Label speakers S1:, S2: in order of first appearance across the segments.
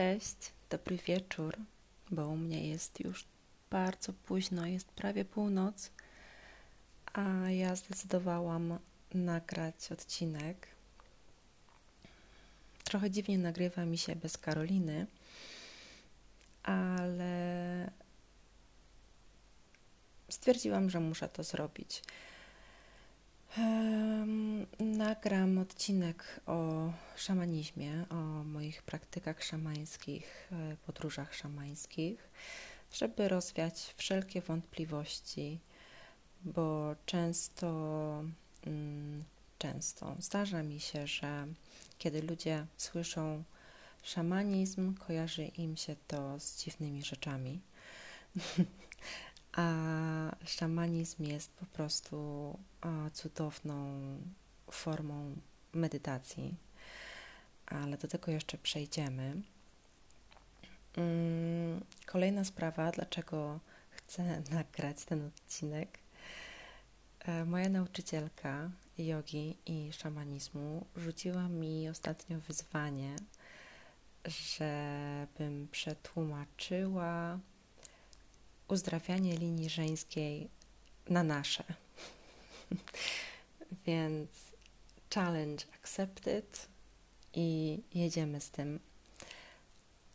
S1: Cześć, dobry wieczór, bo u mnie jest już bardzo późno, jest prawie północ, a ja zdecydowałam nagrać odcinek. Trochę dziwnie nagrywa mi się bez Karoliny, ale stwierdziłam, że muszę to zrobić. Nagram odcinek o szamanizmie, o moich praktykach szamańskich, e, podróżach szamańskich, żeby rozwiać wszelkie wątpliwości, bo często, mm, często zdarza mi się, że kiedy ludzie słyszą szamanizm, kojarzy im się to z dziwnymi rzeczami. A szamanizm jest po prostu cudowną formą medytacji, ale do tego jeszcze przejdziemy. Mm, kolejna sprawa, dlaczego chcę nagrać ten odcinek. E, moja nauczycielka jogi i szamanizmu rzuciła mi ostatnio wyzwanie, żebym przetłumaczyła uzdrawianie linii żeńskiej na nasze. Więc challenge accepted i jedziemy z tym.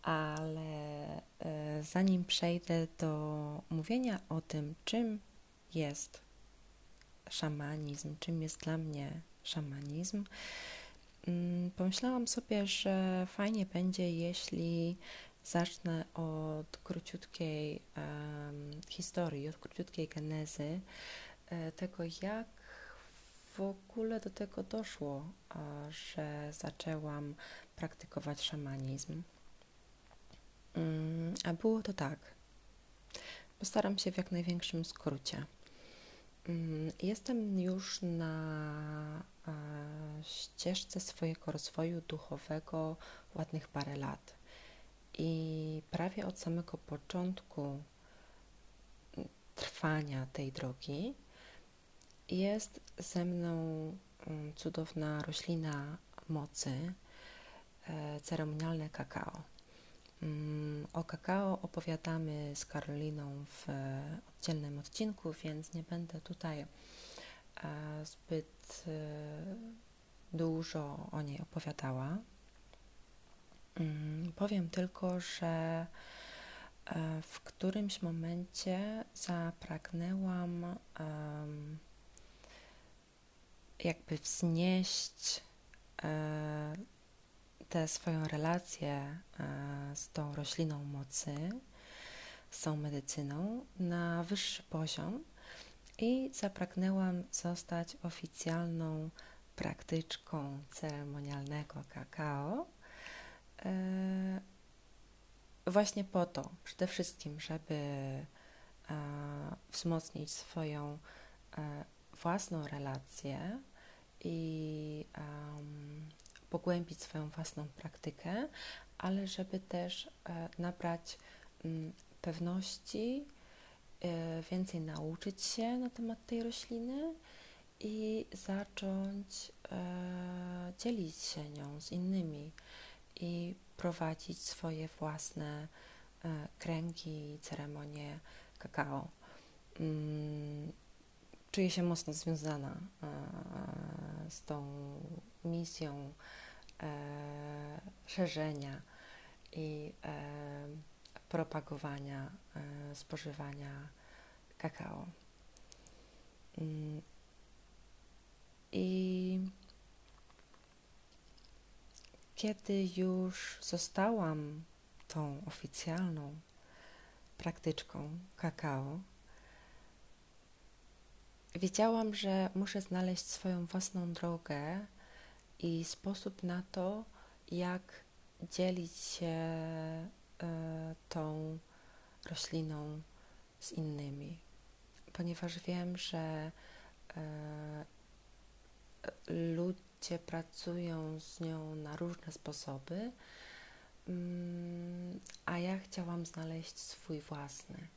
S1: Ale e, zanim przejdę do mówienia o tym, czym jest szamanizm, czym jest dla mnie szamanizm, mm, pomyślałam sobie, że fajnie będzie, jeśli Zacznę od króciutkiej um, historii, od króciutkiej genezy e, tego, jak w ogóle do tego doszło, że zaczęłam praktykować szamanizm. Um, a było to tak. Postaram się w jak największym skrócie. Um, jestem już na a, ścieżce swojego rozwoju duchowego ładnych parę lat. I prawie od samego początku trwania tej drogi jest ze mną mm, cudowna roślina mocy, e, ceremonialne kakao. Mm, o kakao opowiadamy z Karoliną w oddzielnym odcinku, więc nie będę tutaj e, zbyt e, dużo o niej opowiadała. Mm, powiem tylko, że e, w którymś momencie zapragnęłam jakby wznieść e, tę swoją relację e, z tą rośliną mocy, z tą medycyną na wyższy poziom i zapragnęłam zostać oficjalną praktyczką ceremonialnego kakao właśnie po to, przede wszystkim, żeby e, wzmocnić swoją e, własną relację i pogłębić swoją własną praktykę, ale żeby też nabrać mm, pewności, więcej nauczyć się na temat tej rośliny i zacząć dzielić się nią z innymi i prowadzić swoje własne e, kręgi i ceremonie kakao. Mm, czuję się mocno związana e, z tą misją e, szerzenia i propagowania spożywania kakao. Mm, I kiedy już zostałam tą oficjalną praktyczką kakao, wiedziałam, że muszę znaleźć swoją własną drogę i sposób na to, jak dzielić się e, tą rośliną z innymi, ponieważ wiem, że e, ludzie pracują z nią na różne sposoby, mm, a ja chciałam znaleźć swój własny.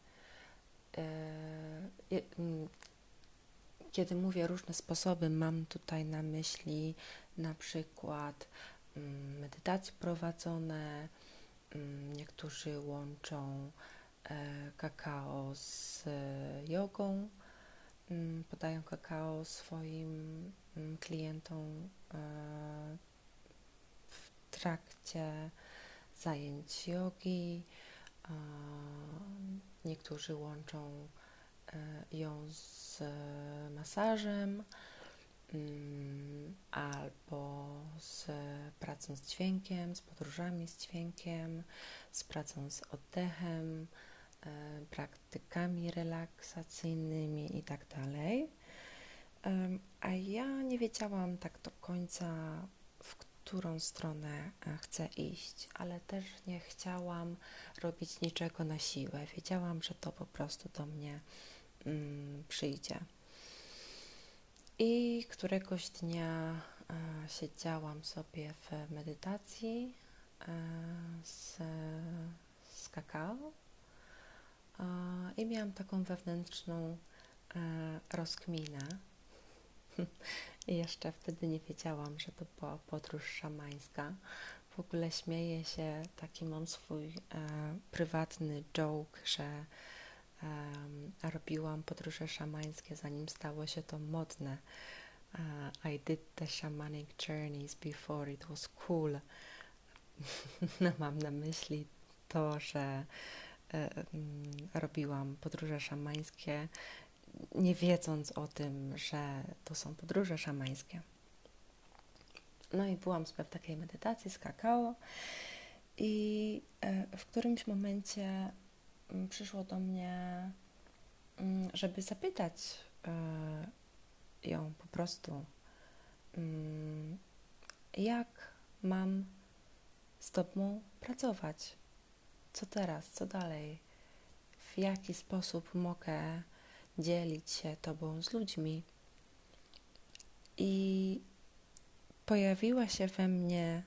S1: E, mm, kiedy mówię różne sposoby, mam tutaj na myśli na przykład mm, medytacje prowadzone, niektórzy łączą e, kakao z jogą, mm, podają kakao swoim klientom e, w trakcie zajęć jogi. Niektórzy łączą ją z masażem Mm, albo z pracą z dźwiękiem, z podróżami z dźwiękiem, z pracą z oddechem, e, praktykami relaksacyjnymi itd. A ja nie wiedziałam tak do końca, w którą stronę e, chcę iść, ale też nie chciałam robić niczego na siłę. Wiedziałam, że to po prostu do mnie mm, przyjdzie. I któregoś dnia e, siedziałam sobie w medytacji e, z, z kakao e, i miałam taką wewnętrzną e, rozkminę. Jeszcze wtedy nie wiedziałam, że to była podróż szamańska. W ogóle śmieję się, taki mam swój e, prywatny joke, że um, robiłam podróże szamańskie, zanim stało się to modne. Uh, I did the shamanic journeys before it was cool. no, mam na myśli to, że um, robiłam podróże szamańskie, nie wiedząc o tym, że to są podróże szamańskie. No i byłam sobie w takiej medytacji z kakao i e, w którymś momencie Mm, przyszło do mnie, mm, żeby zapytać e, ją po prostu, mm, jak mam z Tobą pracować, co teraz, co dalej, w jaki sposób mogę dzielić się Tobą z ludźmi. I pojawiła się we mnie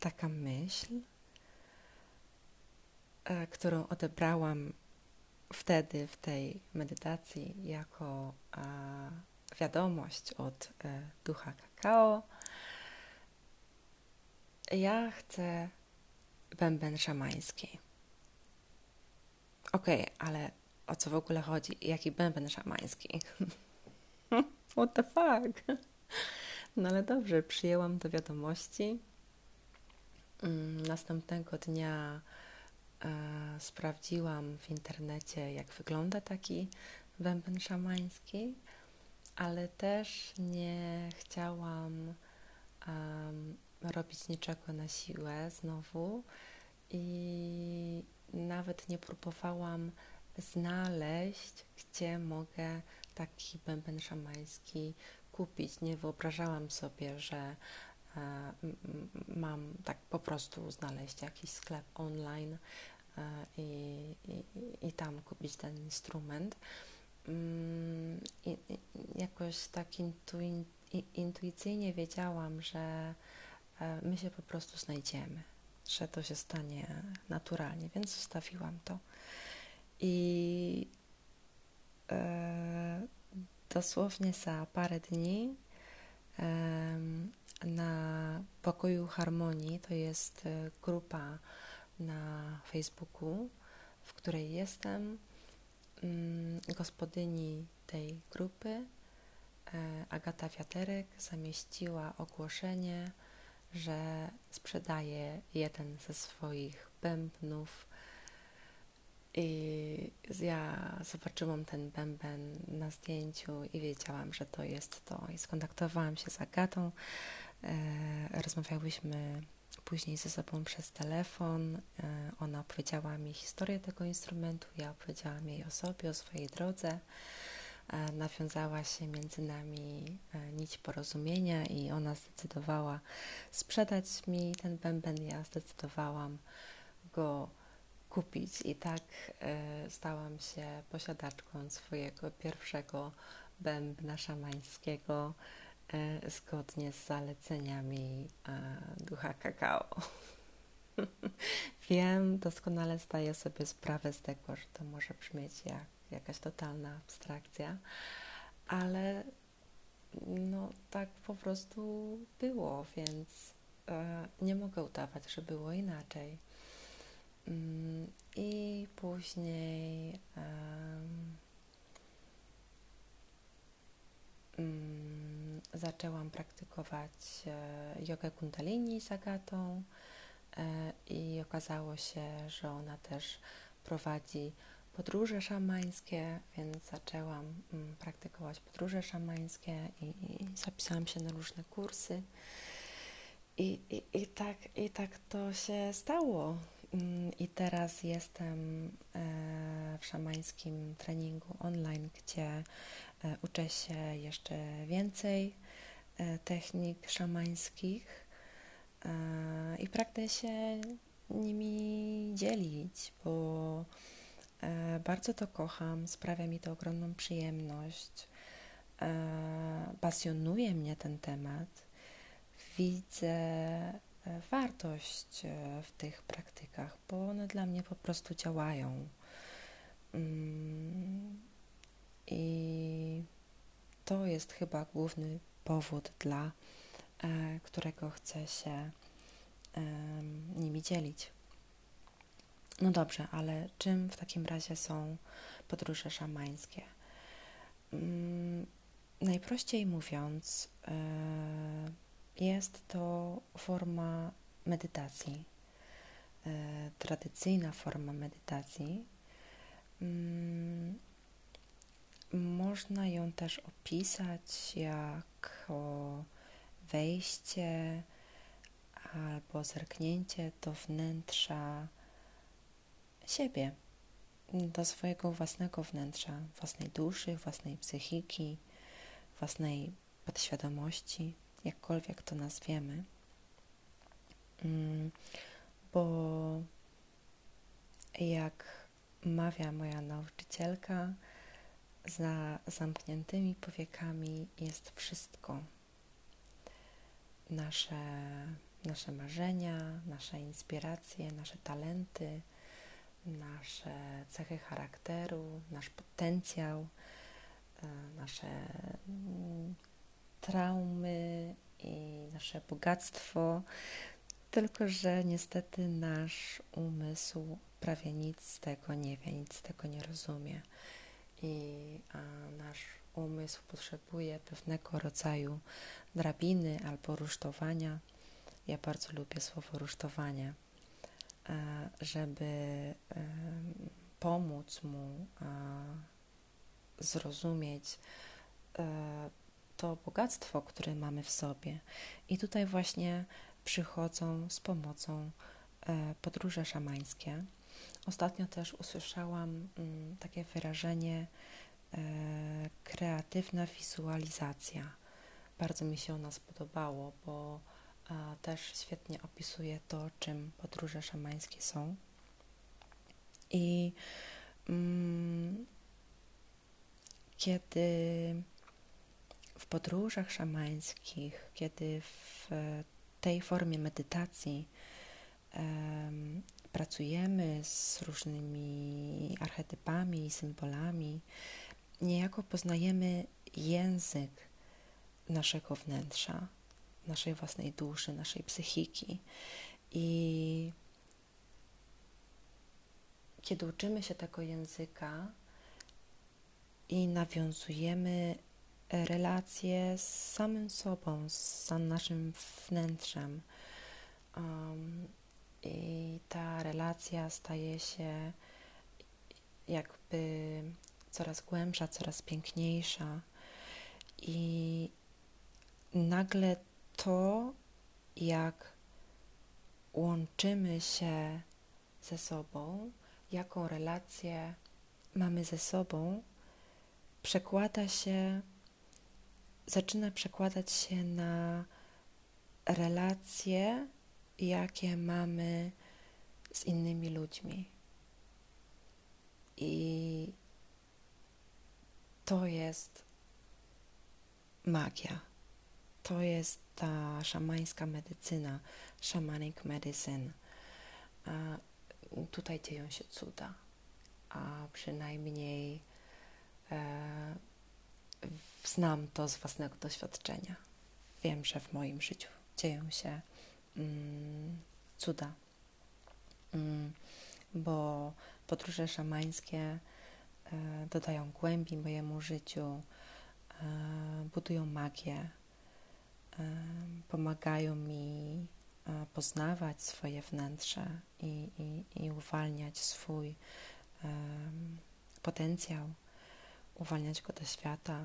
S1: taka myśl, E, którą odebrałam wtedy w tej medytacji jako wiadomość od e, ducha kakao. Ja chcę bęben szamański. Okej, okay, ale o co w ogóle chodzi? Jaki bęben szamański? What the fuck? No ale dobrze, przyjęłam do wiadomości. Mm, następnego dnia e, sprawdziłam w internecie, jak wygląda taki bęben szamański, ale też nie chciałam robić niczego na siłę znowu i nawet nie próbowałam znaleźć, gdzie mogę taki bęben szamański kupić. Nie wyobrażałam sobie, że e, mam tak po prostu znaleźć jakiś sklep online E, i, i, i tam kupić ten instrument. Mm, I, jakoś tak intuicyjnie wiedziałam, że e, my się po prostu znajdziemy, że to się stanie naturalnie, więc zostawiłam to. I e, dosłownie za parę dni na pokoju harmonii, to jest e, grupa na Facebooku, w której jestem, mm, gospodyni tej grupy, e, Agata Wiaterek, zamieściła ogłoszenie, że sprzedaje jeden ze swoich bębnów. I ja zobaczyłam ten bęben na zdjęciu i wiedziałam, że to jest to. I skontaktowałam się z Agatą. E, rozmawiałyśmy później ze sobą przez telefon. E, ona opowiedziała mi historię tego instrumentu, ja opowiedziałam jej o sobie, o swojej drodze. E, nawiązała się między nami nić porozumienia i ona zdecydowała sprzedać mi ten bęben. Ja zdecydowałam go kupić i tak stałam się posiadaczką swojego pierwszego bębna szamańskiego E, zgodnie z zaleceniami e, ducha kakao. Wiem, doskonale zdaję sobie sprawę z tego, że to może brzmieć jak jakaś totalna abstrakcja, ale no tak po prostu było, więc e, nie mogę udawać, że było inaczej. Mm, I później um, zaczęłam praktykować e, jogę kundalini z Agatą e, i okazało się, że ona też prowadzi podróże szamańskie, więc zaczęłam um, praktykować podróże szamańskie i, i, zapisałam się na różne kursy. I, i, i, tak, I tak to się stało. Mm, I teraz jestem e, w szamańskim treningu online, gdzie e, uczę się jeszcze więcej e, technik szamańskich i pragnę się nimi dzielić, bo bardzo to kocham, sprawia mi to ogromną przyjemność. Pasjonuje mnie ten temat. Widzę wartość e, w tych praktykach, bo one dla mnie po prostu działają. Mm, I to jest chyba główny powód, dla e, którego chcę się nimi dzielić. No dobrze, ale czym w takim razie są podróże szamańskie? Mm, najprościej mówiąc, jest to forma medytacji, e, tradycyjna forma medytacji. Mm, można ją też opisać jako wejście albo zerknięcie do wnętrza siebie, do swojego własnego wnętrza, własnej duszy, własnej psychiki, własnej podświadomości jakkolwiek to nazwiemy, mm, bo jak mawia moja nauczycielka, za zamkniętymi powiekami jest wszystko. Nasze, nasze marzenia, nasze inspiracje, nasze talenty, nasze cechy charakteru, nasz potencjał, e, nasze mm, traumy i nasze bogactwo, tylko że niestety nasz umysł prawie nic z tego nie wie, nic z tego nie rozumie. I nasz umysł potrzebuje pewnego rodzaju drabiny albo rusztowania. Ja bardzo lubię słowo rusztowanie, żeby pomóc mu zrozumieć e, to bogactwo, które mamy w sobie. I tutaj właśnie przychodzą z pomocą e, podróże szamańskie. Ostatnio też usłyszałam mm, takie wyrażenie e, kreatywna wizualizacja. Bardzo mi się ona spodobało, bo też świetnie opisuje to, czym podróże szamańskie są. I mm, kiedy w podróżach szamańskich, kiedy w tej formie medytacji um, pracujemy z różnymi archetypami i symbolami, niejako poznajemy język naszego wnętrza, naszej własnej duszy, naszej psychiki. I kiedy uczymy się tego języka i nawiązujemy relacje z samym sobą, z naszym wnętrzem. Um, I ta relacja staje się jakby coraz głębsza, coraz piękniejsza. I nagle to, jak łączymy się ze sobą, jaką relację mamy ze sobą, przekłada się zaczyna przekładać się na relacje, jakie mamy z innymi ludźmi. I to jest magia. To jest ta szamańska medycyna, shamanic medicine. A tutaj dzieją się cuda, a przynajmniej e, znam to z własnego doświadczenia. Wiem, że w moim życiu dzieją się mm, cuda, mm, bo podróże szamańskie e, dodają głębi mojemu życiu, e, budują magię, pomagają mi poznawać swoje wnętrze i, i, i uwalniać swój potencjał, uwalniać go do świata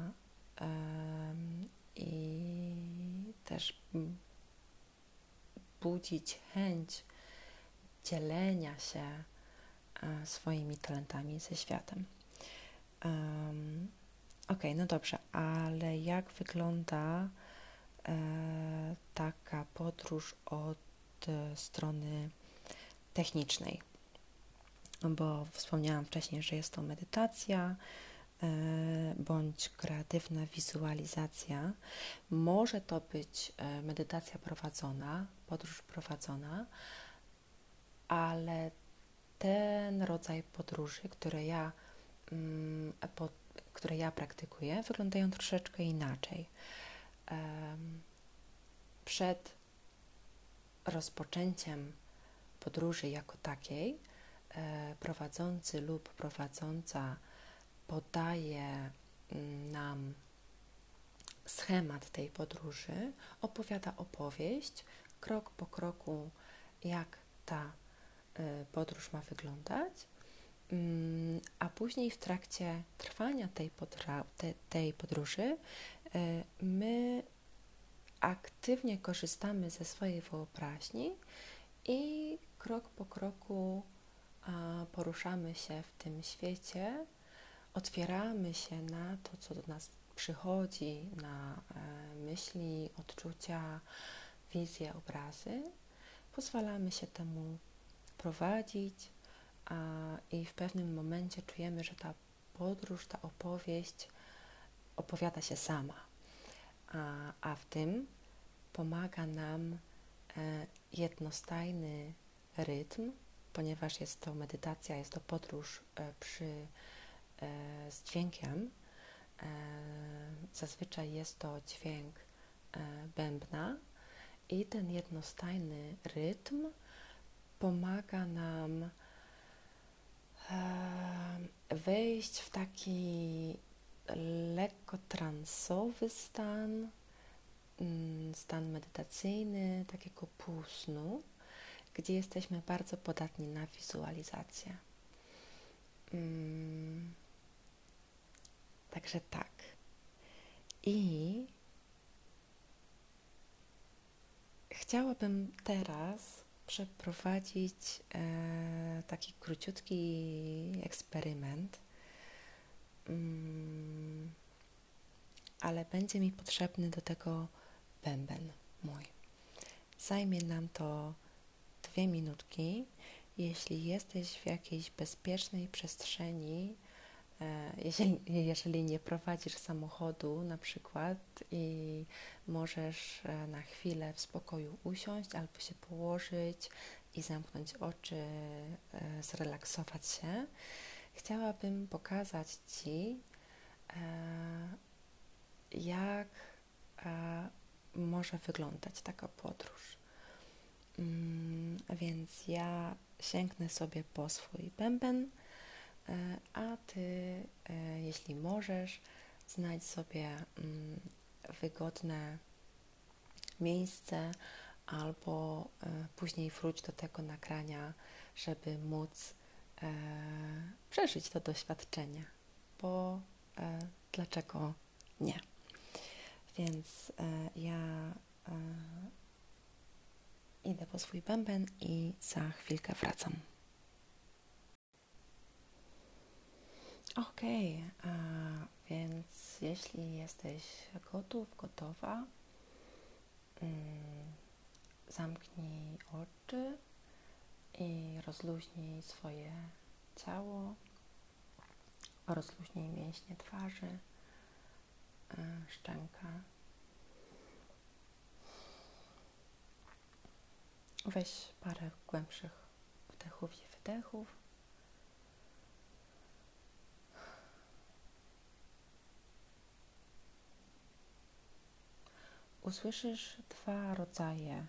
S1: i też budzić chęć dzielenia się uh, swoimi talentami ze światem. Ok, no dobrze, ale jak wygląda E, taka podróż od e, strony technicznej, bo wspomniałam wcześniej, że jest to medytacja e, bądź kreatywna wizualizacja. Może to być medytacja prowadzona, podróż prowadzona, ale ten rodzaj podróży, które ja, mm, które ja praktykuję, wyglądają troszeczkę inaczej przed rozpoczęciem podróży jako takiej, e, prowadzący lub prowadząca podaje mm, nam schemat tej podróży, opowiada opowieść krok po kroku, jak ta e, podróż ma wyglądać, mm, a później w trakcie trwania tej, tej podróży E, my aktywnie korzystamy ze swojej wyobraźni i krok po kroku poruszamy się w tym świecie, otwieramy się na to, co do nas przychodzi, na e, myśli, odczucia, wizje, obrazy. Pozwalamy się temu prowadzić i w pewnym momencie czujemy, że ta podróż, ta opowieść opowiada się sama, a, w tym pomaga nam e, jednostajny rytm, ponieważ jest to medytacja, jest to podróż e, przy, z dźwiękiem. Zazwyczaj jest to dźwięk bębna i ten jednostajny rytm pomaga nam wejść w taki lekko transowy stan, mm, stan medytacyjny, takiego półsnu, gdzie jesteśmy bardzo podatni na wizualizację. Mm. Także tak. I chciałabym teraz przeprowadzić e, taki króciutki eksperyment Mm, ale będzie mi potrzebny do tego bęben mój. Zajmie nam to dwie minutki. Jeśli jesteś w jakiejś bezpiecznej przestrzeni, jeżeli, jeżeli nie prowadzisz samochodu na przykład i możesz e, na chwilę w spokoju usiąść albo się położyć i zamknąć oczy, e, zrelaksować się, chciałabym pokazać Ci, e, jak e, może wyglądać taka podróż. Mm, więc ja sięgnę sobie po swój bęben, e, a Ty, jeśli możesz, znajdź sobie mm, wygodne miejsce albo później wróć do tego nagrania, żeby móc e, przeżyć to doświadczenie, bo e, dlaczego nie? Więc e, ja e, idę po swój bęben i za chwilkę wracam. Ok, więc jeśli jesteś gotów, gotowa, mm, zamknij oczy i rozluźnij swoje ciało, rozluźnij mięśnie twarzy, e, szczęka. Weź parę głębszych wdechów i wydechów. Usłyszysz dwa rodzaje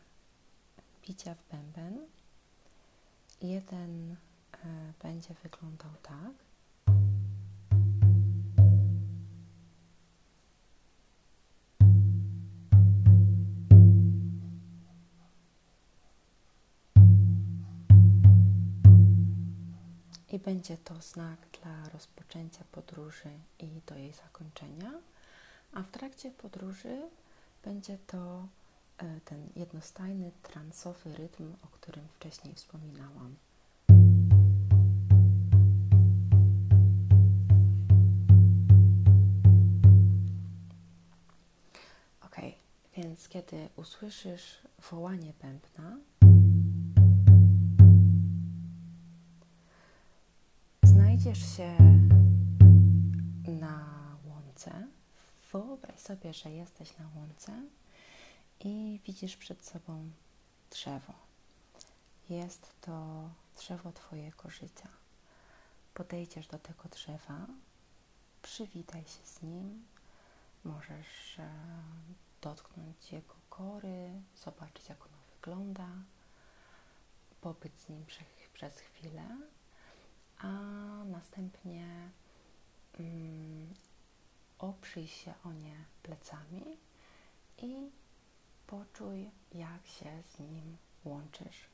S1: bicia w bęben. Jeden e, będzie wyglądał tak. I będzie to znak dla rozpoczęcia podróży i do jej zakończenia, a w trakcie podróży będzie to e, ten jednostajny, transowy rytm, o którym wcześniej wspominałam. Ok, więc kiedy usłyszysz wołanie bębna, znajdziesz się na łące. Wyobraź sobie, że jesteś na łące i widzisz przed sobą drzewo. Jest to drzewo Twojego życia. Podejdziesz do tego drzewa, przywitaj się z nim, możesz e, dotknąć jego kory, zobaczyć, jak ono wygląda, pobyć z nim przez chwilę a następnie mm, oprzyj się o nie plecami i poczuj, jak się z nim łączysz.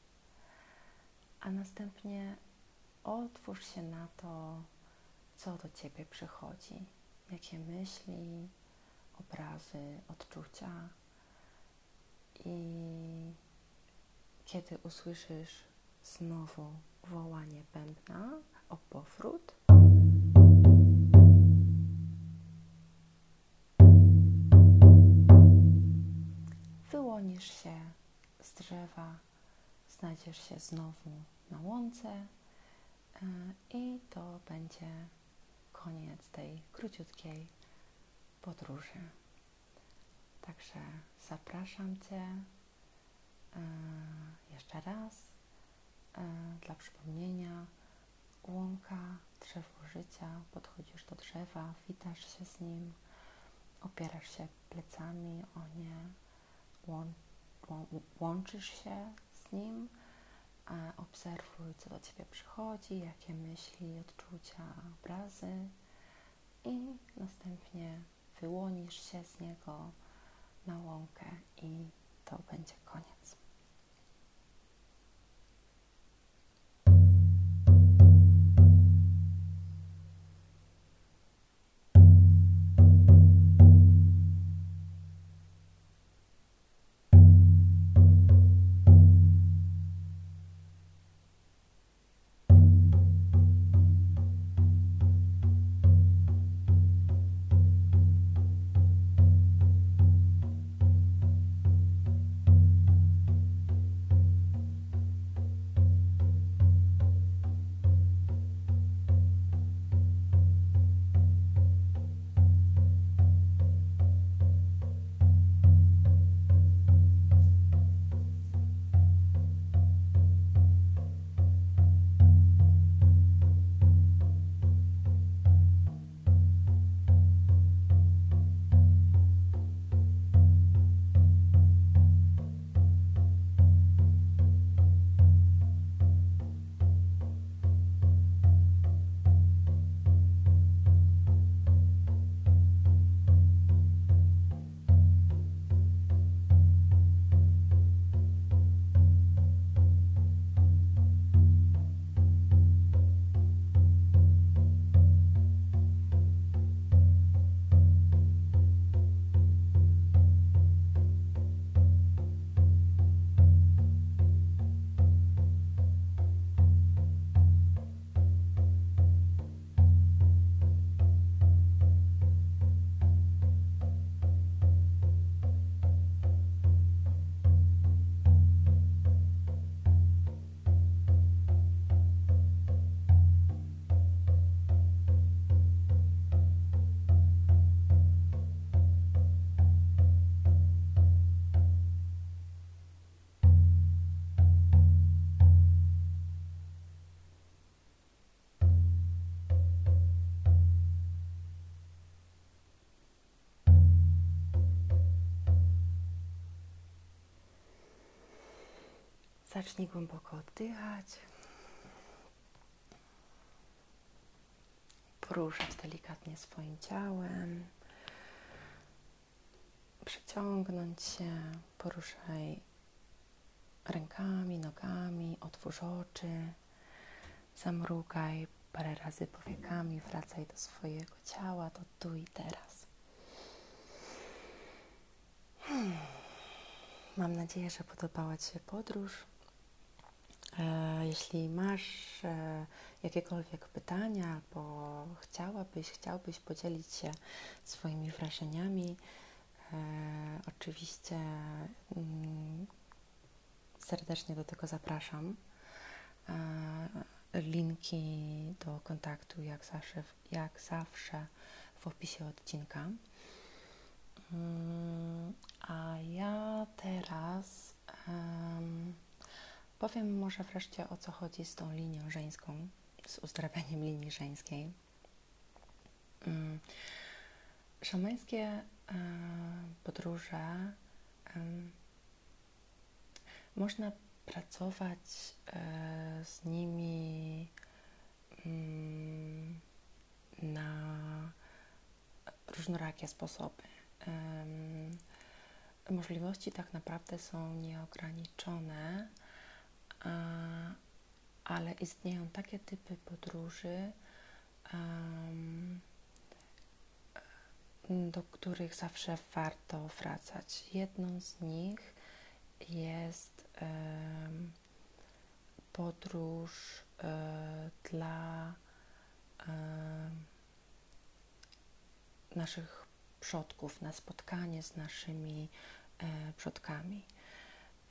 S1: A następnie otwórz się na to, co do ciebie przychodzi, jakie myśli, obrazy, odczucia. I kiedy usłyszysz znowu wołanie bębna, o powrót. Wyłonisz się z drzewa, znajdziesz się znowu na łące e, i to będzie koniec tej króciutkiej podróży. Także zapraszam Cię e, jeszcze raz e, dla przypomnienia łąka, drzewo życia, podchodzisz do drzewa, witasz się z nim, opierasz się plecami o nie, łączysz się z nim, obserwuj, co do ciebie przychodzi, jakie myśli, odczucia, obrazy i następnie wyłonisz się z niego na łąkę i to będzie koniec. Zacznij głęboko oddychać. Poruszać delikatnie swoim ciałem. Przeciągnąć się, poruszaj rękami, nogami, otwórz oczy, zamrugaj parę razy powiekami, wracaj do swojego ciała, do tu i teraz. Hmm. Mam nadzieję, że podobała Ci się podróż. E, jeśli masz e, jakiekolwiek pytania albo chciałabyś, chciałbyś podzielić się swoimi wrażeniami, e, oczywiście mm, serdecznie do tego zapraszam. Linki do kontaktu, jak zawsze, jak zawsze w opisie odcinka. Mm, a ja teraz um, powiem może wreszcie o co chodzi z tą linią żeńską, z uzdrawianiem linii żeńskiej. Um, szamańskie um, podróże można pracować e, z nimi mm, na różnorakie sposoby możliwości tak naprawdę są nieograniczone, ale istnieją takie typy podróży, do których zawsze warto wracać. Jedną z nich jest podróż e, dla naszych przodków, na spotkanie z naszymi e, przodkami.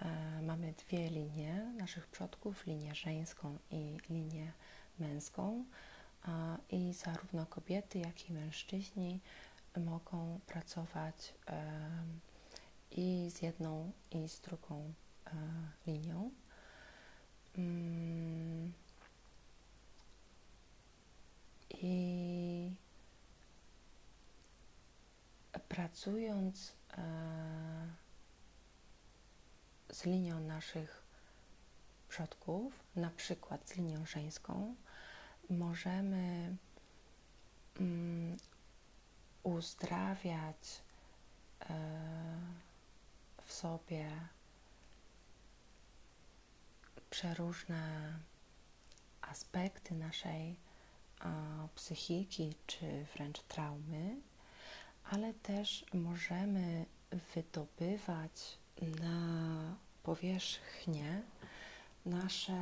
S1: E, mamy dwie linie naszych przodków, linię żeńską i linię męską. I zarówno kobiety, jak i mężczyźni mogą pracować e, i z jedną, i z drugą e, linią. Mm. I pracując z linią naszych przodków, na przykład z linią żeńską, możemy mm, uzdrawiać e, w sobie przeróżne aspekty naszej psychiki czy wręcz traumy ale też możemy wydobywać na powierzchnię nasze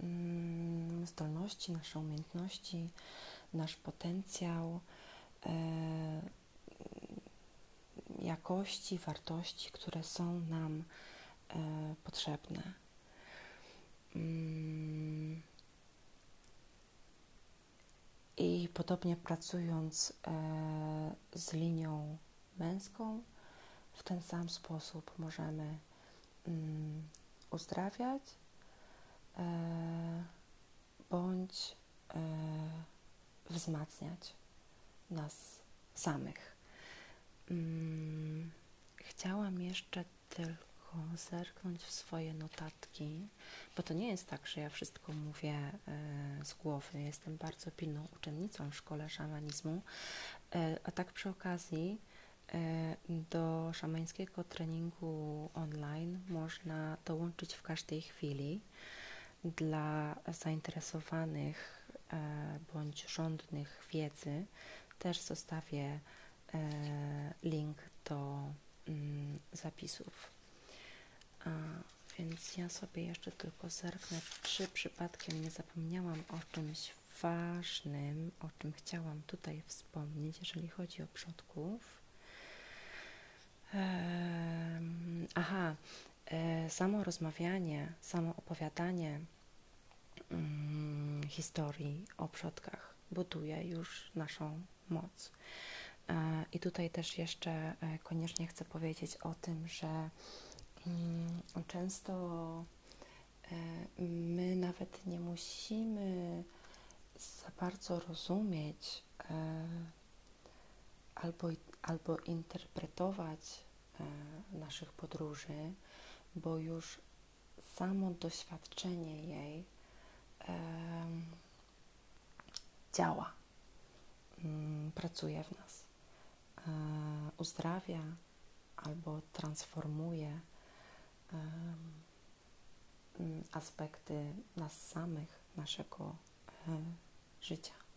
S1: mm, zdolności, nasze umiejętności, nasz potencjał, e, jakości, wartości, które są nam e, potrzebne. Mm, i podobnie pracując e, z linią męską, w ten sam sposób możemy mm, uzdrawiać e, bądź e, wzmacniać nas samych. Mm, chciałam jeszcze tylko zerknąć w swoje notatki, bo to nie jest tak, że ja wszystko mówię e, z głowy. Jestem bardzo pilną uczennicą w szkole szamanizmu, a tak przy okazji do szamańskiego treningu online można dołączyć w każdej chwili. Dla zainteresowanych bądź żądnych wiedzy też zostawię link do mm, zapisów więc ja sobie jeszcze tylko zerknę, czy przypadkiem nie zapomniałam o czymś ważnym, o czym chciałam tutaj wspomnieć, jeżeli chodzi o przodków. Aha, e, samo rozmawianie, samo opowiadanie mm, historii o przodkach buduje już naszą moc. E, I tutaj też jeszcze e, koniecznie chcę powiedzieć o tym, że Mm, często my nawet nie musimy za bardzo rozumieć albo, albo interpretować e, naszych podróży, bo już samo doświadczenie jej działa, mm, pracuje w nas, e, uzdrawia albo transformuje mm, aspekty nas samych, naszego e, życia.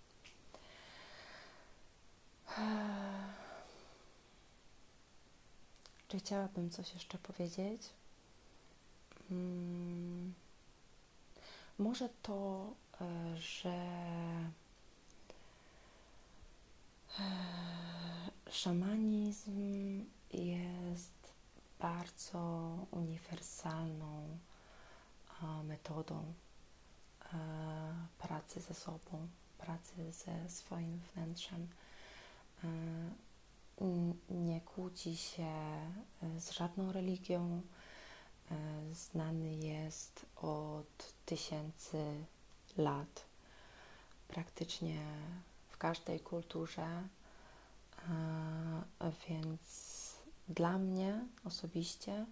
S1: Czy chciałabym coś jeszcze powiedzieć? Hmm. Może to, e, że e, szamanizm jest bardzo uniwersalną metodą e, pracy ze sobą, pracy ze swoim wnętrzem nie kłóci się z żadną religią. Znany jest od tysięcy lat. Praktycznie w każdej kulturze, więc dla mnie osobiście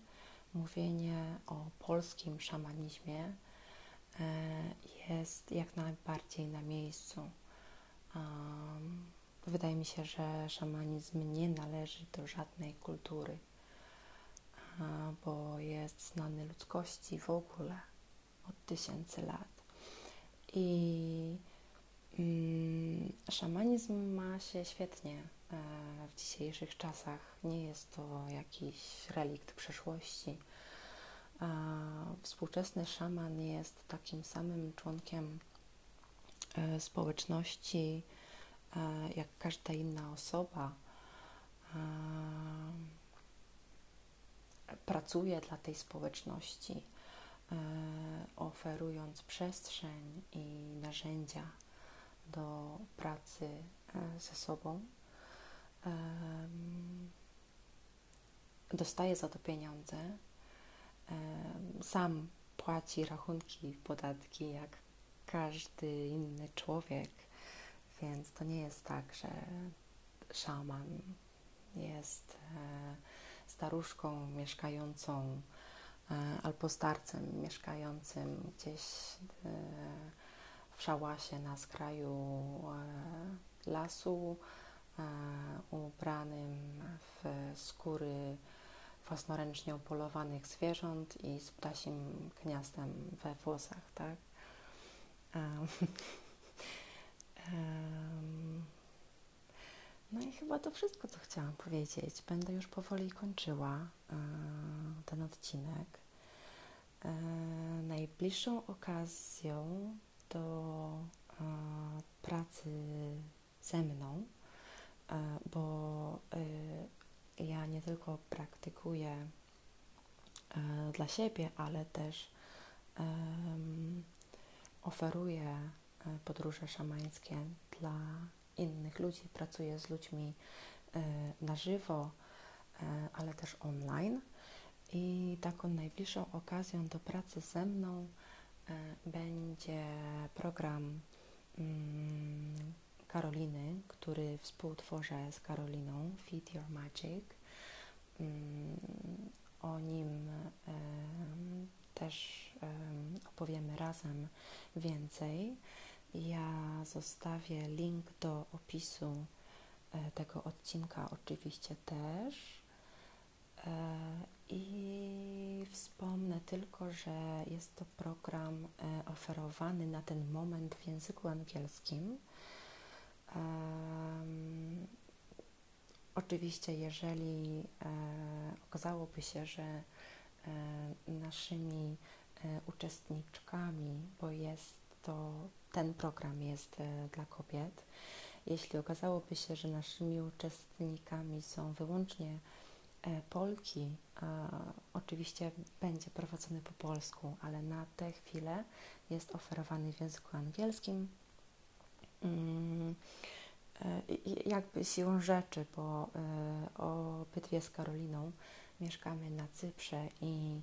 S1: mówienie o polskim szamanizmie jest jak najbardziej na miejscu. Wydaje mi się, że szamanizm nie należy do żadnej kultury, bo jest znany ludzkości w ogóle od tysięcy lat. I mm, szamanizm ma się świetnie e, w dzisiejszych czasach. Nie jest to jakiś relikt przeszłości. Współczesny szaman jest takim samym członkiem e, społeczności, jak każda inna osoba e, pracuje dla tej społeczności, e, oferując przestrzeń i narzędzia do pracy ze sobą. Dostaje za to pieniądze, sam płaci rachunki, podatki, jak każdy inny człowiek więc to nie jest tak, że szaman jest e, staruszką mieszkającą e, albo starcem mieszkającym gdzieś e, w szałasie na skraju lasu, ubranym w skóry własnoręcznie upolowanych zwierząt i z ptasim gniazdem we włosach, tak? No i chyba to wszystko, co chciałam powiedzieć. Będę już powoli kończyła e, ten odcinek. E, najbliższą okazją do e, pracy ze mną, bo ja nie tylko praktykuję dla siebie, ale też oferuję podróże szamańskie dla innych ludzi, pracuję z ludźmi e, na żywo, e, ale też online. I taką najbliższą okazją do pracy ze mną e, będzie program mm, Karoliny, który współtworzę z Karoliną, Feed Your Magic. Mm, o nim też opowiemy razem więcej. Ja zostawię link do opisu e, tego odcinka oczywiście też. E, I wspomnę tylko, że jest to program e, oferowany na ten moment w języku angielskim. Oczywiście, jeżeli okazałoby się, że naszymi uczestniczkami, bo jest to ten program jest e, dla kobiet. Jeśli okazałoby się, że naszymi uczestnikami są wyłącznie e, Polki, oczywiście będzie prowadzony po polsku, ale na tę chwilę jest oferowany w języku angielskim. Mm, e, jakby siłą rzeczy, bo obydwie z Karoliną mieszkamy na Cyprze i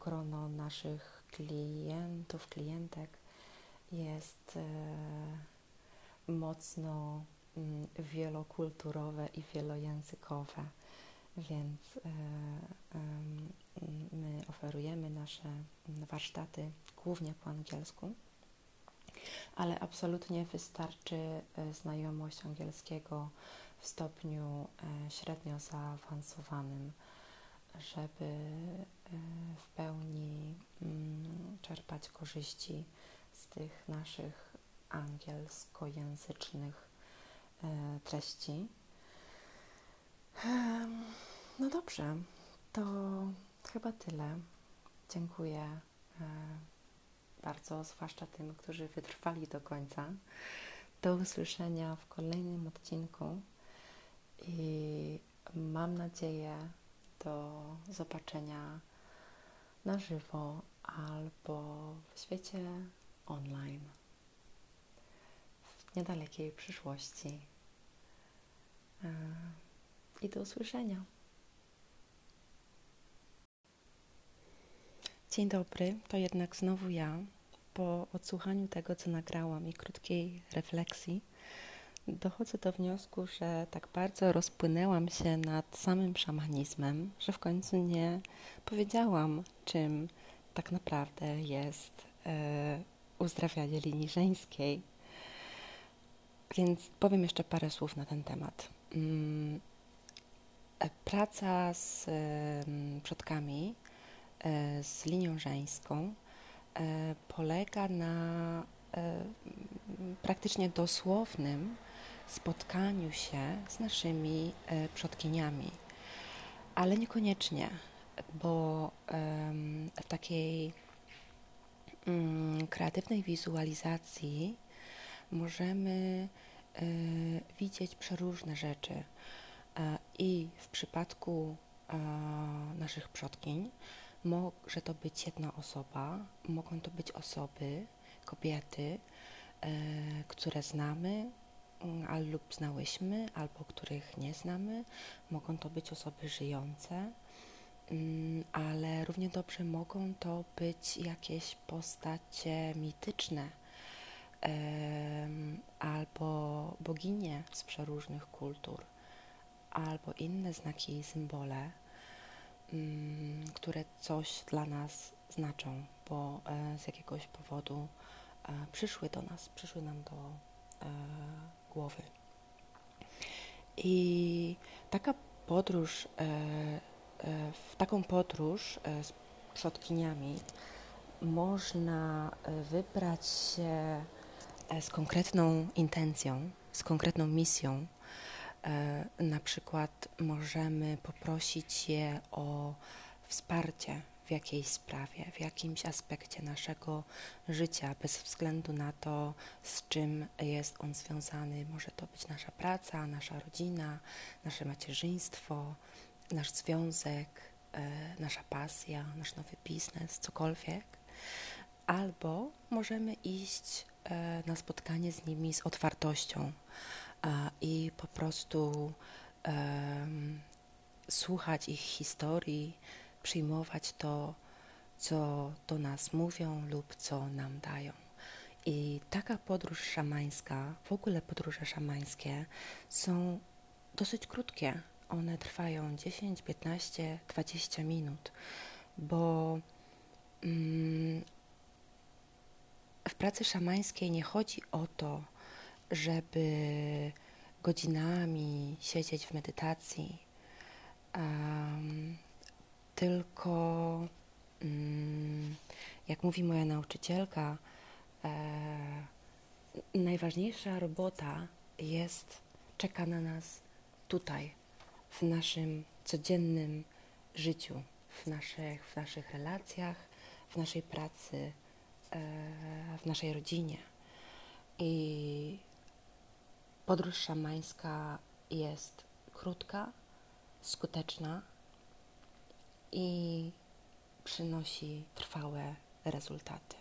S1: grono naszych klientów, klientek jest e, mocno mm, wielokulturowe i wielojęzykowe. więc my oferujemy nasze warsztaty głównie po angielsku, ale absolutnie wystarczy znajomość angielskiego w stopniu średnio zaawansowanym żeby e, w pełni mm, czerpać korzyści z tych naszych angielskojęzycznych e, treści. No dobrze, to chyba tyle. Dziękuję e, bardzo, zwłaszcza tym, którzy wytrwali do końca. Do usłyszenia w kolejnym odcinku i mam nadzieję, do zobaczenia na żywo albo w świecie online w niedalekiej przyszłości. E, I do usłyszenia. Dzień dobry, to jednak znowu ja. Po odsłuchaniu tego, co nagrałam i krótkiej refleksji, dochodzę do wniosku, że tak bardzo rozpłynęłam się nad samym szamanizmem, że w końcu nie powiedziałam, czym tak naprawdę jest e, uzdrawianie linii żeńskiej. Więc powiem jeszcze parę słów na ten temat. Mm, e, praca z przodkami, e, z linią żeńską e, polega na praktycznie dosłownym spotkaniu się z naszymi przodkiniami, ale niekoniecznie, bo w takiej kreatywnej wizualizacji możemy e, widzieć przeróżne rzeczy. E, I w przypadku naszych przodkiń może to być jedna osoba, mogą to być osoby, kobiety, które znamy, Mm, lub znałyśmy, albo których nie znamy. Mogą to być osoby żyjące, mm, ale równie dobrze mogą to być jakieś postacie mityczne albo boginie z przeróżnych kultur, albo inne znaki i symbole, mm, które coś dla nas znaczą, bo e, z jakiegoś powodu e, przyszły do nas, przyszły nam do e, głowy. I taka podróż, w taką podróż e, z przodkiniami można wybrać się z konkretną intencją, z konkretną misją. Na przykład możemy poprosić je o wsparcie w jakiejś sprawie, w jakimś aspekcie naszego życia, bez względu na to, z czym jest on związany. Może to być nasza praca, nasza rodzina, nasze macierzyństwo, nasz związek, e, nasza pasja, nasz nowy biznes, cokolwiek. Albo możemy iść e, na spotkanie z nimi z otwartością i po prostu słuchać ich historii, przyjmować to, co do nas mówią lub co nam dają. I taka podróż szamańska, w ogóle podróże szamańskie są dosyć krótkie. One trwają 10, 15, 20 minut, bo mm, w pracy szamańskiej nie chodzi o to, żeby godzinami siedzieć w medytacji, um, tylko mm, jak mówi moja nauczycielka, e, najważniejsza robota jest, czeka na nas tutaj, w naszym codziennym życiu, w naszych, w naszych relacjach, w naszej pracy, e, w naszej rodzinie. I podróż szamańska jest krótka, skuteczna, i przynosi trwałe rezultaty.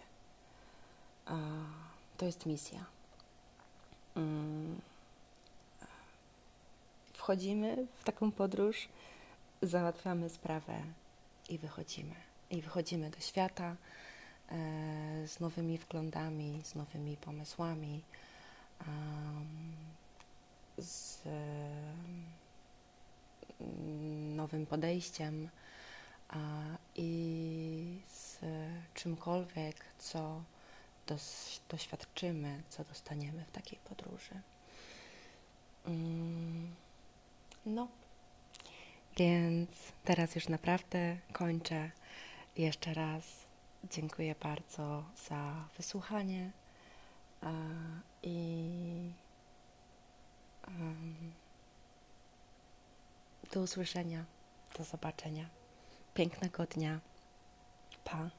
S1: To jest misja. Wchodzimy w taką podróż, załatwiamy sprawę i wychodzimy. I wychodzimy do świata e, z nowymi wglądami, z nowymi pomysłami, z nowym podejściem i z czymkolwiek, co doświadczymy, co dostaniemy w takiej podróży. Mm, no, więc teraz już naprawdę kończę. Jeszcze raz dziękuję bardzo za wysłuchanie i do usłyszenia, do zobaczenia. Pięknego dnia. Pa.